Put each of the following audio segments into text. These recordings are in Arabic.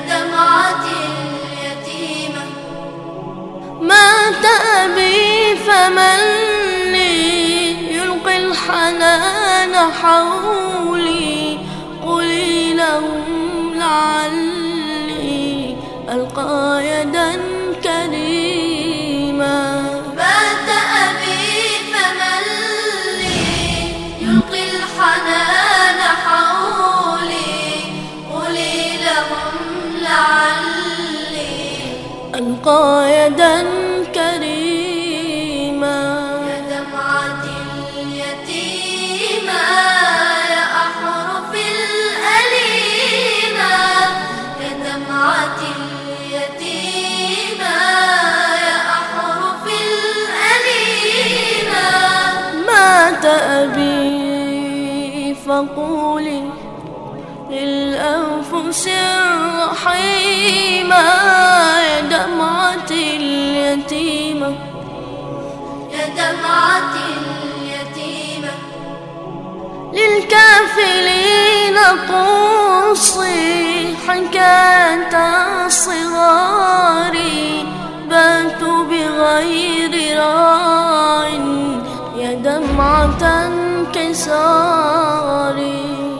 دمعة اليتيمة مات أبي فمن لي يلقي الحنان حولي. قولي لهم لعلي ألقى يدا يدا كريما. يا دمعة اليتيمة يا أحرف الأليمة. يا دمعة اليتيمة يا أحرف الأليمة. مات أبي فقولي للأنفس الرحيمة. للكافلين قصي حكاية صغاري باتوا بغير راع يا دمعة انكساري.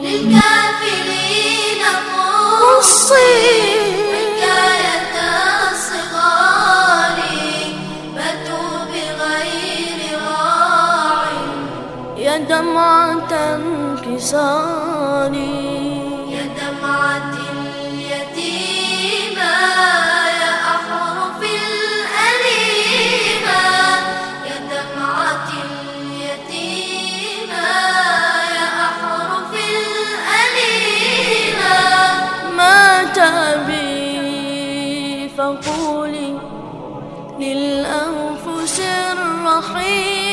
للكافلين قصي يا دمعة انكساري يا دمعة اليتيمة يا أحرف الأليمة يا دمعة اليتيمة يا أحرف الأليمة مات أبي فقولي للأنفس الرحيمة.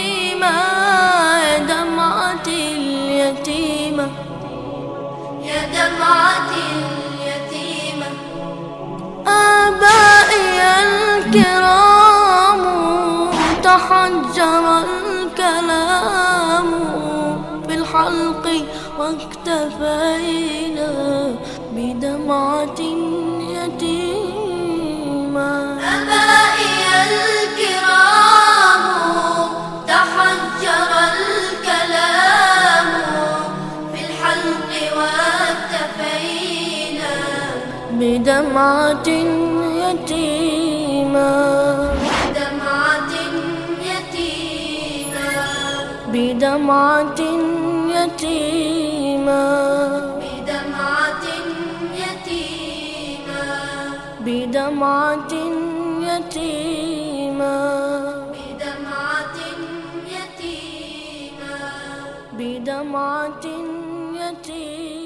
الكرام تحجر الكلام بالحلق واكتفينا بدمعة يتيمة. أبائي الكرام تحجر الكلام في الحلق والتفينا بدمعة يتيمة. بدمعة يتيمة بدمعة يتيمة بدمعة يتيمة بدمعة يتيمة بدمعة يتيمة